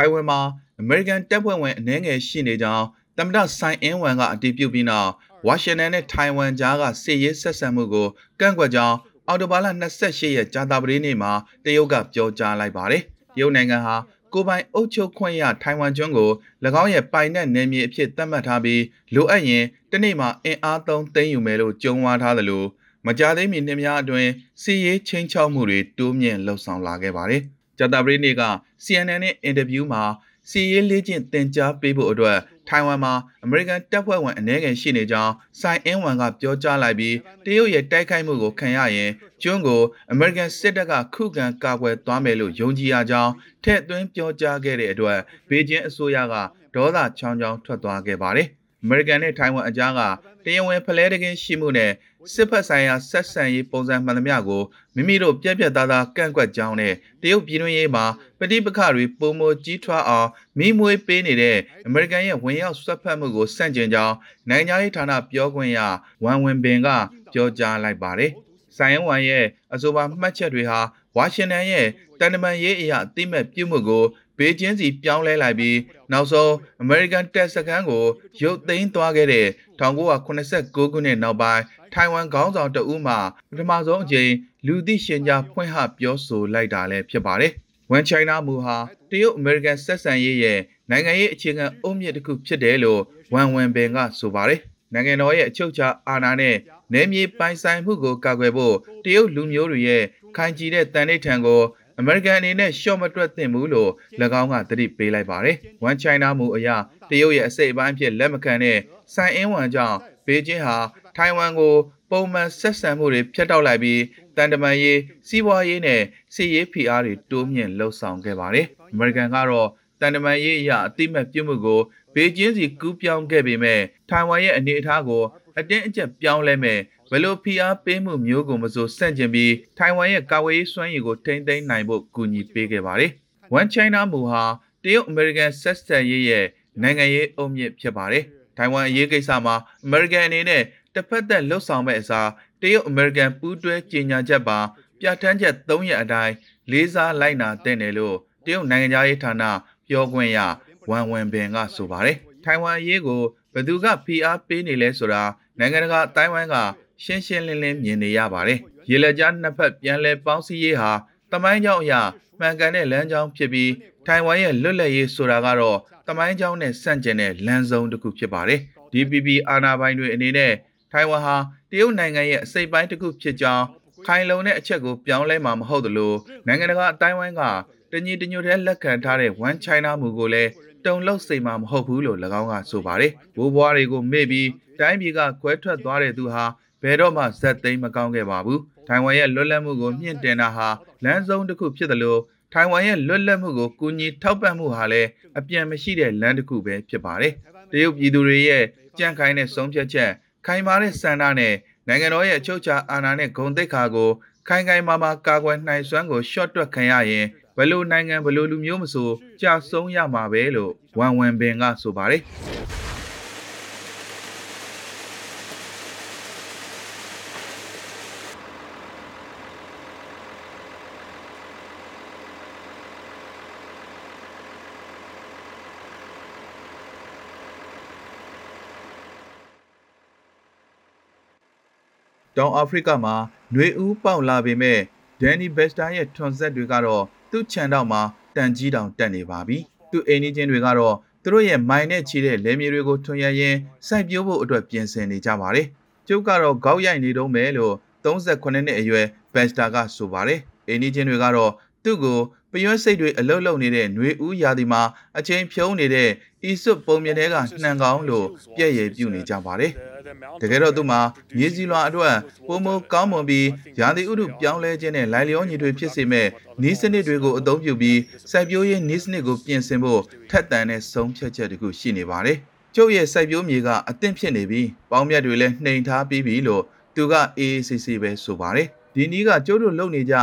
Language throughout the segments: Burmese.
ထိုင်ဝမ်မှာအမေရိကန်တပ်ဖွဲ့ဝင်အနှဲငယ်ရှိနေကြောင်းသမ္မတဆိုင်အင်းဝမ်ကအတည်ပြုပြီးနောက်ဝါရှင်တန်နဲ့ထိုင်ဝမ်ကြားကစစ်ရေးဆက်ဆံမှုကိုကန့်ကွက်ကြောင်းအော်တိုဘာလ28ရက်ကြာသပတေးနေ့မှာတရုတ်ကပြောကြားလိုက်ပါတယ်။တရုတ်နိုင်ငံဟာကိုပိုင်အုပ်ချုပ်ခွင့်ရထိုင်ဝမ်ကျွန်းကို၎င်းရဲ့ပိုင်နက်နယ်မြေအဖြစ်သတ်မှတ်ထားပြီးလိုအပ်ရင်တနေ့မှာအင်အားသုံးသိမ်းယူမယ်လို့ကြုံဝါထားသလိုမကြသေးမီနှစ်များအတွင်းစီရေးချင်းချောက်မှုတွေတိုးမြင့်လှုပ်ဆောင်လာခဲ့ပါတယ်။ ကြာသပတေးနေ့က CNN နဲ့အင်တာဗျူးမှာစီရေးလေးချင်းတင် जा ပေးဖို့အတွက်ထိုင်ဝမ်မှာအမေရိကန်တပ်ဖွဲ့ဝင်အနည်းငယ်ရှိနေကြောင်းဆိုင်အင်းဝမ်ကပြောကြားလိုက်ပြီးတရုတ်ရဲ့တိုက်ခိုက်မှုကိုခံရရင်ကျွန်းကိုအမေရိကန်စစ်တပ်ကခုခံကာကွယ်သွားမယ်လို့ယုံကြည်ရကြောင်းထည့်သွင်းပြောကြားခဲ့တဲ့အတွက်ဘေကျင်းအစိုးရကဒေါသချောင်းချောင်းထွက်သွားခဲ့ပါတယ်။အမေရိကန်နဲ့ထိုင်ဝမ်အကြားကတရားဝင်ဖလဲတကင်းရှိမှုနဲ့ စစ်ဖက်ဆိုင်ရာဆက်ဆံရေးပုံစံမှန်သမျှကိုမိမိတို့ပြက်ပြက်သားသားကန့်ကွက်ကြောင်းနဲ့တရုတ်ပြည်တွင်းရေးမှာပဋိပက္ခတွေပုံမကြီးထွားအောင်မိမွေးပေးနေတဲ့အမေရိကန်ရဲ့ဝင်ရောက်ဆွတ်ဖက်မှုကိုစန့်ကျင်ကြောင်းနိုင်ငံရေးဌာနပြောခွင့်ရဝမ်ဝင်ပင်ကပြောကြားလိုက်ပါတယ်။ဆိုင်ယန်ဝမ်ရဲ့အဆိုပါမှတ်ချက်တွေဟာဝါရှင်တန်ရဲ့တန်တမန်ရေးအရာအသိမဲ့ပြုမှုကိုဘေကျင်းစီပြောင်းလဲလိုက်ပြီးနောက်ဆုံးအမေရိကန်တပ်စခန်းကိုရုပ်သိမ်းသွားခဲ့တဲ့1989ခုနှစ်နောက်ပိုင်း ထိုင်ဝမ်ခေါင်းဆောင်တဦးမှပထမဆုံးအကြိမ်လူသိရှင်ကြားဖွင့်ဟပြောဆိုလိုက်တာလည်းဖြစ်ပါတယ်။ဝန်ချိုင်နာမူဟာတရုတ်အမေရိကန်ဆက်ဆံရေးရဲ့နိုင်ငံရေးအခြေခံအုတ်မြစ်တစ်ခုဖြစ်တယ်လို့ဝန်ဝန်ပင်ကဆိုပါတယ်။နိုင်ငံတော်ရဲ့အချုပ်အခြာအာဏာနဲ့နယ်မြေပိုင်ဆိုင်မှုကိုကာကွယ်ဖို့တရုတ်လူမျိုးတွေရဲ့ခိုင်ကြီးတဲ့တန်ဋိဌာန်ကိုအမေရိကန်အနေနဲ့ရှော့မတွက်သင့်ဘူးလို့၎င်းကသတိပေးလိုက်ပါတယ်။ One China မူအရတရုတ်ရဲ့အစိတ်အပိုင်းဖြစ်လက်မခံတဲ့ဆိုင်အင်းဝမ်ကြောင့်ဘေကျင်းဟာ ထိုင်ဝမ်ကိုပုံမှန်ဆက်ဆံမှုတွေဖျက်တောက်လိုက်ပြီးတန်တမာရေးစီးပွားရေးနဲ့စစ်ရေးဖိအားတွေတိုးမြင့်လှုပ်ဆောင်ခဲ့ပါတယ်။အမေရိကန်ကတော့တန်တမာရေးအရာအတိမတ်ပြုမှုကိုဘေကျင်းစီကူးပြောင်းခဲ့ပေမဲ့ထိုင်ဝမ်ရဲ့အနေအထားကိုအတင်းအကျပ်ပြောင်းလဲမဲ့ဘယ်လိုဖိအားပေးမှုမျိုးကိုမဆိုဆန့်ကျင်ပြီးထိုင်ဝမ်ရဲ့ကာဝေးစွမ်းရည်ကိုထိန်းသိမ်းနိုင်ဖို့ကူညီပေးခဲ့ပါတယ်။ One China မူဟာတရုတ်အမေရိကန်ဆက်ဆံရေးရဲ့နိုင်ငံရေးအုံမြင့်ဖြစ်ပါတယ်။ထိုင်ဝမ်အရေးကိစ္စမှာအမေရိကန်အနေနဲ့ တစ်ဖက်သက်လှုပ်ဆောင်မဲ့အစားတရုတ်အမေရိကန်ပူးတွဲကြေညာချက်ပါပြဋ္ဌာန်းချက်3ရက်အတိုင်းလေးစားလိုက်နာတဲ့တယ်လို့တရုတ်နိုင်ငံသားရေးဌာနပြောခွင့်ရဝမ်ဝန်ဘင်ကဆိုပါတယ်။ထိုင်ဝမ်အရေးကိုဘယ်သူကဖိအားပေးနေလဲဆိုတာနိုင်ငံတကာအတိုင်းဝိုင်းကရှင်းရှင်းလင်းလင်းမြင်နေရပါတယ်။ရေလက်ကြားနှစ်ဖက်ပြန်လည်ပေါင်းစည်းရေးဟာတမိုင်းကြောင်းအရာမှန်ကန်တဲ့လမ်းကြောင်းဖြစ်ပြီးထိုင်ဝမ်ရဲ့လွတ်လပ်ရေးဆိုတာကတော့တမိုင်းကြောင်းနဲ့ဆန့်ကျင်တဲ့လမ်းဆုံးတစ်ခုဖြစ်ပါတယ်။ DPP အာဏာပိုင်တွေအနေနဲ့ ထိုင်ဝမ်ဟာတရုတ်နိုင်ငံရဲ့အစိပ်ပိုင်းတစ်ခုဖြစ်ကြောင်းခိုင်လုံတဲ့အချက်ကိုပြောင်းလဲမှာမဟုတ်သလိုနိုင်ငံတကာအတိုင်းဝိုင်းကတညီတညွတ်တည်းလက်ခံထားတဲ့ One China မူကိုလည်းတုံလောက်စိတ်မှာမဟုတ်ဘူးလို့၎င်းကဆိုပါတယ်။ဘိုးဘွားတွေကိုမေ့ပြီးတိုင်းပြည်ကခွဲထွက်သွားတဲ့သူဟာဘယ်တော့မှဇက်သိမ်းမကောင်းခဲ့ပါဘူး။ထိုင်ဝမ်ရဲ့လွတ်လပ်မှုကိုမြင့်တင်တာဟာလမ်းဆုံးတစ်ခုဖြစ်တယ်လို့ထိုင်ဝမ်ရဲ့လွတ်လပ်မှုကိုကူညီထောက်ပံ့မှုဟာလည်းအပြန်မရှိတဲ့လမ်းတစ်ခုပဲဖြစ်ပါတယ်။တရုတ်ပြည်သူတွေရဲ့ကြံ့ခိုင်တဲ့ဆုံးဖြတ်ချက် ခိုင်မာတဲ့စံနာနဲ့နိုင်ငံတော်ရဲ့အချုပ်အခြာအာဏာနဲ့ဂုဏ်သိက္ခာကိုခိုင်ခိုင်မာမာကာကွယ်နိုင်စွမ်းကိုရှော့တွက်ခံရရင်ဘယ်လိုနိုင်ငံဘယ်လိုလူမျိုးမဆိုကြာဆုံးရမှာပဲလို့ဝမ်ဝမ်ဘင်ကဆိုပါတယ် တောင်အာဖရိကမှာຫນွေဦးပေါက်လာပေမဲ့ဒန်နီဘက်စတာရဲ့ထွန်ဆက်တွေကတော့သူ့ခြံတောက်မှာတန်ကြီးတောင်တက်နေပါပြီ။သူ့အိမ်နီးချင်းတွေကတော့သူတို့ရဲ့မိုင်နဲ့ချီတဲ့လယ်မြေတွေကိုထွန်ရရင်စိုက်ပျိုးဖို့အတွက်ပြင်ဆင်နေကြပါတယ်။ကျုပ်ကတော့ခေါက်ရိုက်နေတော့မယ်လို့38နှစ်အရွယ်ဘက်စတာကဆိုပါတယ်။အိမ်နီးချင်းတွေကတော့သူ့ကိုပရွက်စိတ်တွေအလုတ်လုံနေတဲ့ຫນွေဦးရာသီမှာအချိန်ဖြုံးနေတဲ့ဤစွတ်ပုံမြင်တဲ့ကနှံကောင်းလို့ပြည့်ရည်ပြုနေကြပါတယ်။ တကယ်တော့သူမှာမြေစီလွာအတွက်ပုံမကောင်းမွန်ပြီးရာသီဥတုပြောင်းလဲခြင်းနဲ့လိုက်လျောညီတွေဖြစ်စေမဲ့နီးစနစ်တွေကိုအသုံးပြုပြီးစိုက်ပျိုးရေးနီးစနစ်ကိုပြင်ဆင်ဖို့ထက်သန်တဲ့ဆုံးဖြတ်ချက်တခုရှိနေပါတယ်။ကျုပ်ရဲ့စိုက်ပျိုးမြေကအသင့်ဖြစ်နေပြီးပေါင်းမြတ်တွေလည်းနှိမ်ထားပြီးပြီလို့သူကအေးအေးဆေးဆေးပဲဆိုပါတယ်။ဒီနီးကကျုပ်တို့လုပ်နေကြ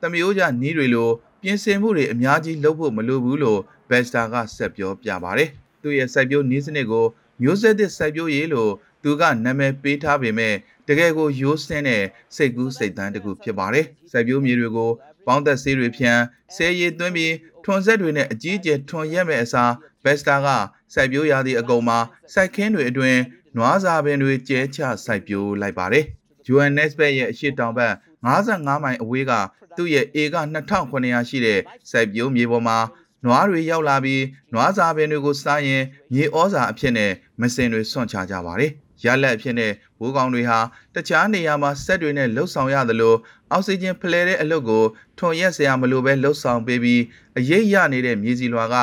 သမယိုးကြနီးတွေလိုပြင်ဆင်မှုတွေအများကြီးလုပ်ဖို့မလိုဘူးလို့ဘက်စတာကဆက်ပြောပြပါတယ်။သူ့ရဲ့စိုက်ပျိုးနီးစနစ်ကိုမျိုးဆက်သစ်စိုက်ပျိုးရေးလို့ သူကနာမည်ပေးထားပေမဲ့တကယ်ကိုရိုးစင်းတဲ့စိတ်ကူးစိတ်တန်းတကူဖြစ်ပါတယ်။စိုက်ပျိုးမြေတွေကိုပေါင်းသက်ဆေးတွေဖြန်းဆဲရည်သွင်းပြီးထွန်ဆက်တွေနဲ့အကြီးအကျယ်ထွန်ရက်မဲ့အစားဘက်စတာကစိုက်ပျိုးရာသည့်အကုန်မှာစိုက်ခင်းတွေအတွင်းနွားစာပင်တွေကျဲချစိုက်ပျိုးလိုက်ပါတယ်။ Johannesburg ရဲ့အရှိတောင်ဘက်55မိုင်အဝေးကသူ့ရဲ့ဧက2900ရှိတဲ့စိုက်ပျိုးမြေပေါ်မှာနွားတွေရောက်လာပြီးနွားစာပင်တွေကိုစားရင်မြေဩဇာအဖြစ်နဲ့မစင်တွေစွန့်ချကြပါတယ်။ ရလက်အဖြစ်နဲ့ဝိုးကောင်တွေဟာတခြားနေရာမှာဆက်တွေနဲ့လှုပ်ဆောင်ရသလိုအောက်ဆီဂျင်ဖလှယ်တဲ့အလုပ်ကိုထွန်ရက်စရာမလိုပဲလှုပ်ဆောင်ပေးပြီးအရေးရနေတဲ့မြေစီလွာက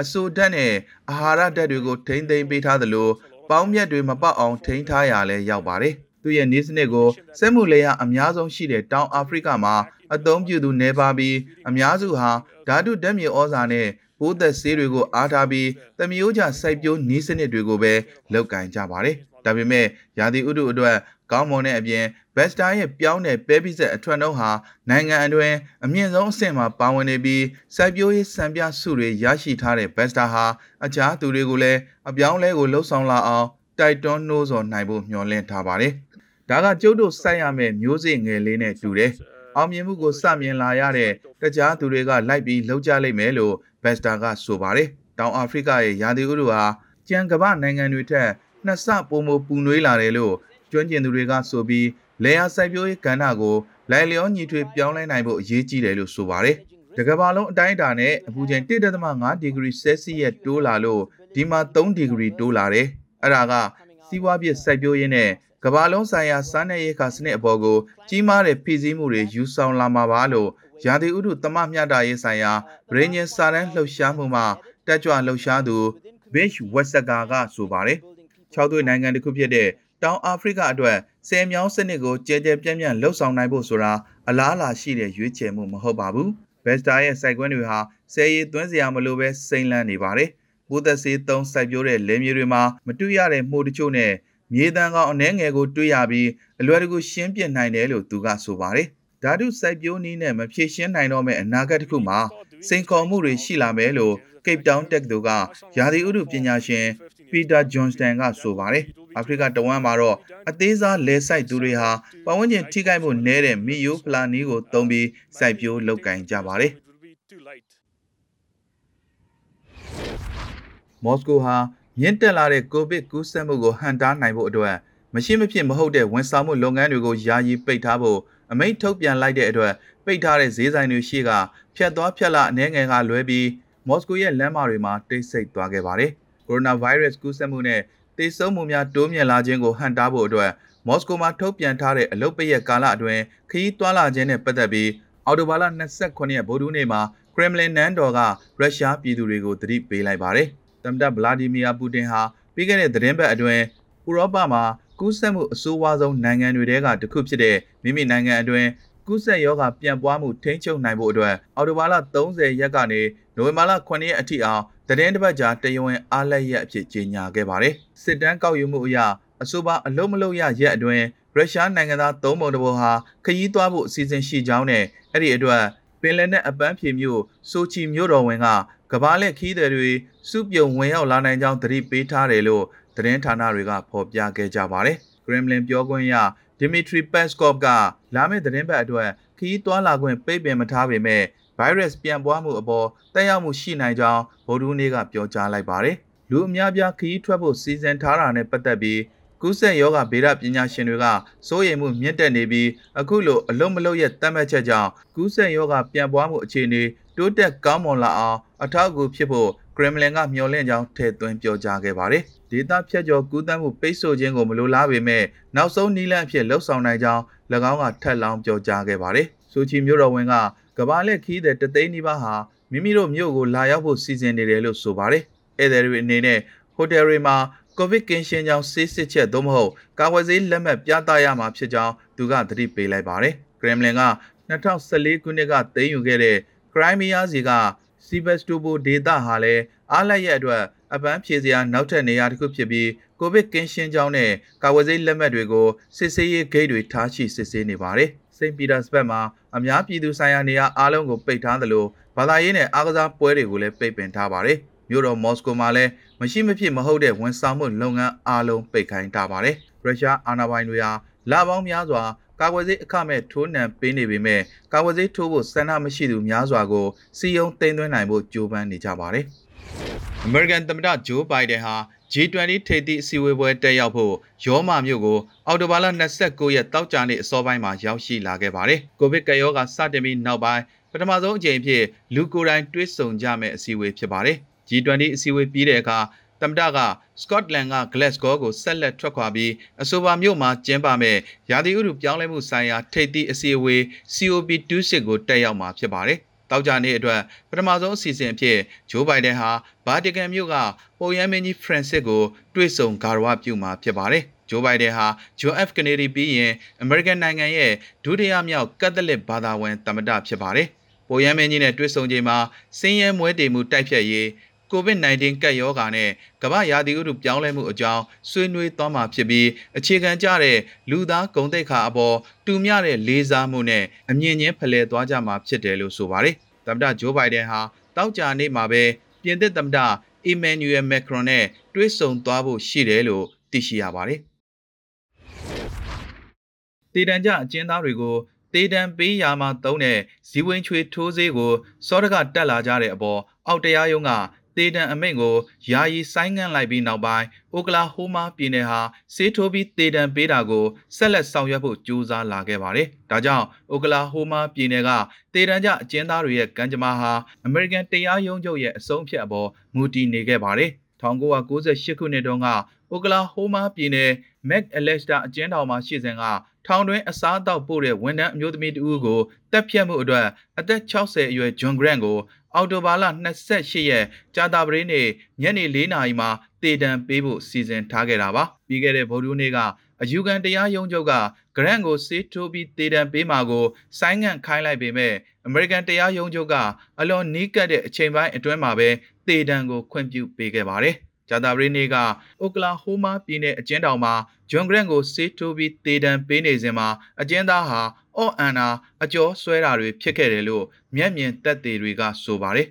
အဆိုဓာတ်နဲ့အာဟာရဓာတ်တွေကိုထိမ့်သိမ်းပေးထားသလိုပေါင်းမြတ်တွေမပေါက်အောင်ထိန်းထားရလဲရောက်ပါတယ်။သူ့ရဲ့နေစနစ်ကိုစက်မှုလေယာအများဆုံးရှိတဲ့တောင်အာဖရိကမှာအသုံးပြုသူနေပါပြီးအများစုဟာဓာတုဓာတ်မြေဩဇာနဲ့ဘိုးသက်ဆေးတွေကိုအားထားပြီးတမျိုးကြစိုက်ပျိုးနီးစနစ်တွေကိုပဲလောက်ကင်ကြပါတယ်။ ဒါပေမဲ့ရာသီဥတုအတွက်ကောင်းမွန်တဲ့အပြင်ဘက်စတာရဲ့ပြောင်းတဲ့ပဲပိစက်အထွတ်နှုံးဟာနိုင်ငံအတွင်းအမြင့်ဆုံးအဆင့်မှာပါဝင်နေပြီးစိုက်ပျိုးရေးစံပြစုတွေရရှိထားတဲ့ဘက်စတာဟာအခြားသူတွေကိုလည်းအပြောင်းလဲကိုလှုပ်ဆောင်လာအောင်တိုက်တွန်းနှိုးဆော်နိုင်ဖို့မျှော်လင့်ထားပါတယ်။ဒါကကျုပ်တို့စိုက်ရမယ့်မျိုးစေ့ငယ်လေးနဲ့တူတယ်။အောင်မြင်မှုကိုစမြင်လာရတဲ့တခြားသူတွေကလိုက်ပြီးလှုပ်ကြလိမ့်မယ်လို့ဘက်စတာကဆိုပါတယ်။တောင်အာဖရိကရဲ့ရာသီဥတုဟာကြံကမ္ဘာနိုင်ငံတွေထက် နှစ်ဆပိုမိုပူနွေးလာတယ်လို့ကျွမ်းကျင်သူတွေကဆိုပြီးလေယာစိုက်ပျိုးရေးကဏ္ဍကိုလိုက်လျောညီထွေပြောင်းလဲနိုင်ဖို့အရေးကြီးတယ်လို့ဆိုပါတယ်။တကမ္ဘာလုံးအတိုင်းအတာနဲ့အပူချိန်1.5ဒီဂရီဆဲလ်စီယပ်တိုးလာလို့ဒီမှာ3ဒီဂရီတိုးလာတယ်။အဲ့ဒါကစီးပွားပြစိုက်ပျိုးရေးနဲ့ကမ္ဘာလုံးဆိုင်ရာစားနပ်ရိက္ခာစနစ်အပေါ်ကိုကြီးမားတဲ့ဖိစီးမှုတွေယူဆောင်လာမှာပါလို့ရာသီဥတုသမမျှတရေးဆိုင်ရာဗရင်းချင်းစာတမ်းလှုပ်ရှားမှုမှာတက်ကြွလှုပ်ရှားသူ Beach Westaka ကဆိုပါတယ်။ ၆သွေးနိုင်ငံတစ်ခုဖြစ်တဲ့တောင်အာဖရိကအတွက်ဆယ်မြောင်းစနစ်ကိုကြဲကြဲပြန့်ပြန့်လှုပ်ဆောင်နိုင်ဖို့ဆိုတာအလားအလာရှိတဲ့ရွေးချယ်မှုမဟုတ်ပါဘူး။ဘက်စတာရဲ့စိုက်ကွင်းတွေဟာဆယ်ရည်သွင်းစရာမလိုပဲစိမ့်လန်းနေပါတယ်။ပိုးသက်ဆေးသုံးစိုက်ပျိုးတဲ့လယ်မြေတွေမှာမတွေ့ရတဲ့မှုတချို့နဲ့မြေတံကောင်အနှဲငယ်ကိုတွေ့ရပြီးအလွယ်တကူရှင်းပြနိုင်တယ်လို့သူကဆိုပါတယ်။ဓာတုစိုက်ပျိုးနည်းနဲ့မဖြည့်ရှင်းနိုင်တော့မယ့်အနာဂတ်တစ်ခုမှာစိန်ခေါ်မှုတွေရှိလာမယ်လို့ Cape Town တက္ကသိုလ်ကရာသီဥတုပညာရှင် Peter Johnston ကဆိုပါတယ်။အာဖရိကတဝမ်းမှာတော့အသေးစားလဲစိုက်သူတွေဟာပတ်ဝန်းကျင်ထိခိုက်မှုနည်းတဲ့မီယိုဖလာနီးကိုသုံးပြီးစိုက်ပျိုးလုပ်ကင်ကြပါတယ်။မော်စကိုဟာမြင့်တက်လာတဲ့ကိုဗစ်ကူးစက်မှုကိုဟန်တားနိုင်ဖို့အတွက်မရှိမဖြစ်မဟုတ်တဲ့ဝန်ဆောင်မှုလုပ်ငန်းတွေကိုယာယီပိတ်ထားဖို့အမိန့်ထုတ်ပြန်လိုက်တဲ့အတွက်ပိတ်ထားတဲ့ဈေးဆိုင်တွေရှိကဖြတ်သွားဖြတ်လာအနေငယ်ကလွဲပြီးမော်စကိုရဲ့လမ်းမတွေမှာတိတ်ဆိတ်သွားခဲ့ပါတယ်။ ကိုရိုနာဗိုင်းရပ်စ်ကူးစက်မှုနဲ့သေဆုံးမှုများတိုးမြင့်လာခြင်းကိုဟန်တားဖို့အတွက်မော်စကိုမှာထုတ်ပြန်ထားတဲ့အလုပ်ပိတ်ရက်ကာလအတွင်းခရီးသွားလာခြင်းနဲ့ပတ်သက်ပြီးအော်တိုဘာလ29ရက်ဗုဒ္ဓနေ့မှာခရမ်လင်နန်းတော်ကရုရှားပြည်သူတွေကိုတတိပေးလိုက်ပါတယ်။သမ္မတဗလာဒီမီယာပူတင်ဟာပြီးခဲ့တဲ့သတင်းပတ်အတွင်းဥရောပမှာကူးစက်မှုအဆိုးဝါးဆုံးနိုင်ငံတွေထဲကတစ်ခုဖြစ်တဲ့မိမိနိုင်ငံအတွင်းကူးစက်ရောဂါပြန့်ပွားမှုထိန်းချုပ်နိုင်ဖို့အတွက်အော်တိုဘာလ30ရက်ကနေနိုဝင်ဘာလ9ရက်အထိအောင် သတင်းတစ်ပတ်ကြာတရဝင်အားလက်ရက်အဖြစ်ကြေညာခဲ့ပါတယ်။စစ်တမ်းကောက်ယူမှုအရအဆိုပါအလုံးမလုံးရရက်အတွင်းရုရှားနိုင်ငံသား၃ပုံတစ်ပုံဟာခရီးသွားဖို့အစီအစဉ်ရှိကြောင်းနဲ့အဲ့ဒီအတွက်ပင်လယ်နက်အပန်းဖြေမြို့ဆိုချီမြို့တော်ဝင်ကကဘာလက်ခီးသည်တွေစုပြုံဝင်ရောက်လာနိုင်ကြောင်းသတိပေးထားတယ်လို့သတင်းဌာနတွေကဖော်ပြခဲ့ကြပါတယ်။ Kremlin ပြောခွင့်ရ Dmitry Peskov ကလာမယ့်သတင်းပတ်အတွက်ခရီးသွားလာခွင့်ပိတ်ပင်မထားပေမဲ့ virus ပြန့်ပွားမှုအပေါ်တက်ရောက်မှုရှိနိုင်ကြောင်းဗုဒ္ဓဟူးနေ့ကပြောကြားလိုက်ပါတယ်။လူအများပြားခရီးထွက်ဖို့စီစဉ်ထားတာနဲ့ပတ်သက်ပြီးကူးစက်ရောဂါဗေဒပညာရှင်တွေကစိုးရိမ်မှုမြင့်တက်နေပြီးအခုလိုအလုံးမလုံးရဲ့တတ်မှတ်ချက်ကြောင့်ကူးစက်ရောဂါပြန့်ပွားမှုအခြေအနေတိုးတက်ကောင်းမွန်လာအောင်အထောက်အကူဖြစ်ဖို့ကရမလင်ကမျှော်လင့်ကြောင်းထည့်သွင်းပြောကြားခဲ့ပါတယ်။ဒေတာဖြတ်ကျော်ကူးသန်းမှုပိတ်ဆို့ခြင်းကိုမလိုလားပေမဲ့နောက်ဆုံးနည်းလမ်းအဖြစ်လှုပ်ဆောင်နိုင်ကြောင်း၎င်းကထပ်လောင်းပြောကြားခဲ့ပါတယ်။ဆိုချီမြို့တော်ဝင်က ကဘာလက်ခီးတဲ့တသိန်းနီးပါးဟာမိမိတို့မြို့ကိုလာရောက်ဖို့စီစဉ်နေတယ်လို့ဆိုပါတယ်။ဧည့်သည်တွေအနေနဲ့ဟိုတယ်တွေမှာကိုဗစ်ကင်းရှင်းကြောင်းဆေးစစ်ချက်သို့မဟုတ်ကာကွယ်ဆေးလက်မှတ်ပြသရမှာဖြစ်ကြောင်းသူကသတိပေးလိုက်ပါတယ်။ကရမလင်က2014ခုနှစ်ကသိမ်းယူခဲ့တဲ့ခရိုင်းမီးယားစီကစီဘက်စတိုဘိုဒေတာဟာလည်းအားလက်ရဲ့အတွက် အပန်းဖြေစရာနောက်ထပ်နေရာတစ်ခုဖြစ်ပြီးကိုဗစ်ကင်းရှင်းကြောင်းနဲ့ကာဝယ်ဆေးလက်မှတ်တွေကိုစစ်ဆေးရေးဂိတ်တွေထားရှိစစ်ဆေးနေပါတယ်။စိန့်ပီတာစဘတ်မှာအများပြည်သူဆိုင်ရာနေရာအားလုံးကိုပိတ်ထားသလိုဘာသာရေးနဲ့အားကစားပွဲတွေကိုလည်းပိတ်ပင်ထားပါတယ်။မြို့တော်မော်စကိုမှာလည်းမရှိမဖြစ်မဟုတ်တဲ့ဝန်ဆောင်မှုလုပ်ငန်းအားလုံးပိတ်ခိုင်းထားပါတယ်။ရုရှားအာဏာပိုင်တွေဟာလပေါင်းများစွာကာကွယ်ဆေးအခမဲ့ထိုးနှံပေးနေပေမဲ့ကာကွယ်ဆေးထိုးဖို့ဆန္ဒမရှိသူများစွာကိုစီယုံသိမ်းသွင်းနိုင်ဖို့ကြိုးပမ်းနေကြပါတယ်။ American သမ္မတဂျိုးဘိုင်ဒန်ဟာ G20 ထိပ်သီးအစည်းအဝေးပွဲတက်ရောက်ဖို့ရောမာမြို့ကိုအော်တိုဘာလ29ရက်တောက်ကြနေ့အစောပိုင်းမှာရောက်ရှိလာခဲ့ပါတယ်။ကိုဗစ်ကရောဂါစတင်ပြီးနောက်ပိုင်းပထမဆုံးအကြိမ်ဖြစ်လူကိုယ်တိုင်တွဲဆုံကြမဲ့အစည်းအဝေးဖြစ်ပါတယ်။ G20 အစည်းအဝေးပြီးတဲ့အခါသမ္မတကစကော့တလန်က Glasgow ကိုဆက်လက်ထွက်ခွာပြီးအဆိုပါမြို့မှာကျင်းပမဲ့ရာသီဥတုပြောင်းလဲမှုဆိုင်ရာထိပ်သီးအစည်းအဝေး COP26 ကိုတက်ရောက်မှာဖြစ်ပါတယ်။ တောက်ကြနေ့အတွက်ပထမဆုံးအစီအစဉ်အဖြစ်ဂျိုးဘိုင်ဒန်ဟာဗာတီကန်မြို့ကပုံရမ်းမင်းကြီးဖရန်စစ်ကိုတွေ့ဆုံဂါရဝပြုမှာဖြစ်ပါတယ်။ဂျိုးဘိုင်ဒန်ဟာဂျွန် F ကနေဒီပြီးရင်အမေရိကန်နိုင်ငံရဲ့ဒုတိယမြောက်ကက်သလစ်ဘာသာဝင်သမ္မတဖြစ်ပါတယ်။ပိုရမ်းမင်းကြီးနဲ့တွေ့ဆုံချိန်မှာစင်းရဲမွဲတေမှုတိုက်ဖြတ်ရေး COVID-19 ကပ်ရောဂါနဲ့ကမ္ဘာရာသီဥတုပြောင်းလဲမှုအကြောင်းဆွေးနွေးသွားမှာဖြစ်ပြီးအခြေခံကျတဲ့လူသားဂုဏ်သိက္ခာအပေါ်တူမျှတဲ့လေးစားမှုနဲ့အမြင့်ချင်းဖလှယ်သွားကြမှာဖြစ်တယ်လို့ဆိုပါတယ်။သမ္မတဂျိုးဘိုင်ဒန်ဟာတောက်ကြနေ့မှာပဲပြင်သစ်သမ္မတအီမန်နျူရယ်မက်ခရွန်နဲ့တွေ့ဆုံသွားဖို့ရှိတယ်လို့သိရှိရပါတယ်။တည်တံကြအကျဉ်းသားတွေကိုတေတံပေးရာမှာသုံးတဲ့ဇီဝင်ချွေထိုးဆေးကိုစောရကတက်လာကြတဲ့အပေါ်အောက်တရားရုံးက တေတံအမိန့်ကိုယာယီဆိုင်းငံ့လိုက်ပြီးနောက်ပိုင်းအိုကလာဟိုးမားပြည်နယ်ဟာဆေးထိုးပြီးတေတံပေးတာကိုဆက်လက်ဆောင်ရွက်ဖို့ကြိုးစားလာခဲ့ပါတယ်။ဒါကြောင့်အိုကလာဟိုးမားပြည်နယ်ကတေတံကြအကျဉ်းသားတွေရဲ့ကံကြမ္မာဟာအမေရိကန်တရားရုံးချုပ်ရဲ့အဆုံးဖြတ်အပေါ်မူတည်နေခဲ့ပါတယ်။1998ခုနှစ်တုန်းက အိုကလာဟိုးမားပြည်နယ်မက်အလက်စတာအကျဉ်းထောင်မှာရှိစဉ်ကထောင်တွင်းအစားအသောက်ပို့တဲ့ဝန်ထမ်းအမျိုးသမီးတဦးကိုတပ်ဖြတ်မှုအတွက်အသက်60အရွယ်ဂျွန်ဂရန့်ကိုအော်တိုဘာလ28ရက်ကြာတာပတေးနေ့ညနေ4နာရီမှာတေတံပေးဖို့စီစဉ်ထားခဲ့တာပါပြီးခဲ့တဲ့ဗုဒ္ဓဟူးနေ့ကအယူခံတရားရုံးချုပ်ကဂရန့်ကိုစေးထိုးပြီးတေတံပေးမှာကိုဆိုင်းငံ့ခိုင်းလိုက်ပေမဲ့အမေရိကန်တရားရုံးချုပ်ကအလွန်နီးကပ်တဲ့အချိန်ပိုင်းအတွင်းမှာပဲတေတံကိုခွင့်ပြုပေးခဲ့ပါတယ် ဂျာတာဘရီနေကအိုကလာဟိုးမာပြည်နယ်အကျဉ်းထောင်မှာဂျွန်ဂရန့်ကိုစေးထိုးပြီးတေတံပေးနေစဉ်မှာအကျဉ်းသားဟာအော့အန်နာအကျော်ဆွဲတာတွေဖြစ်ခဲ့တယ်လို့မျက်မြင်သက်သေတွေကဆိုပါတယ်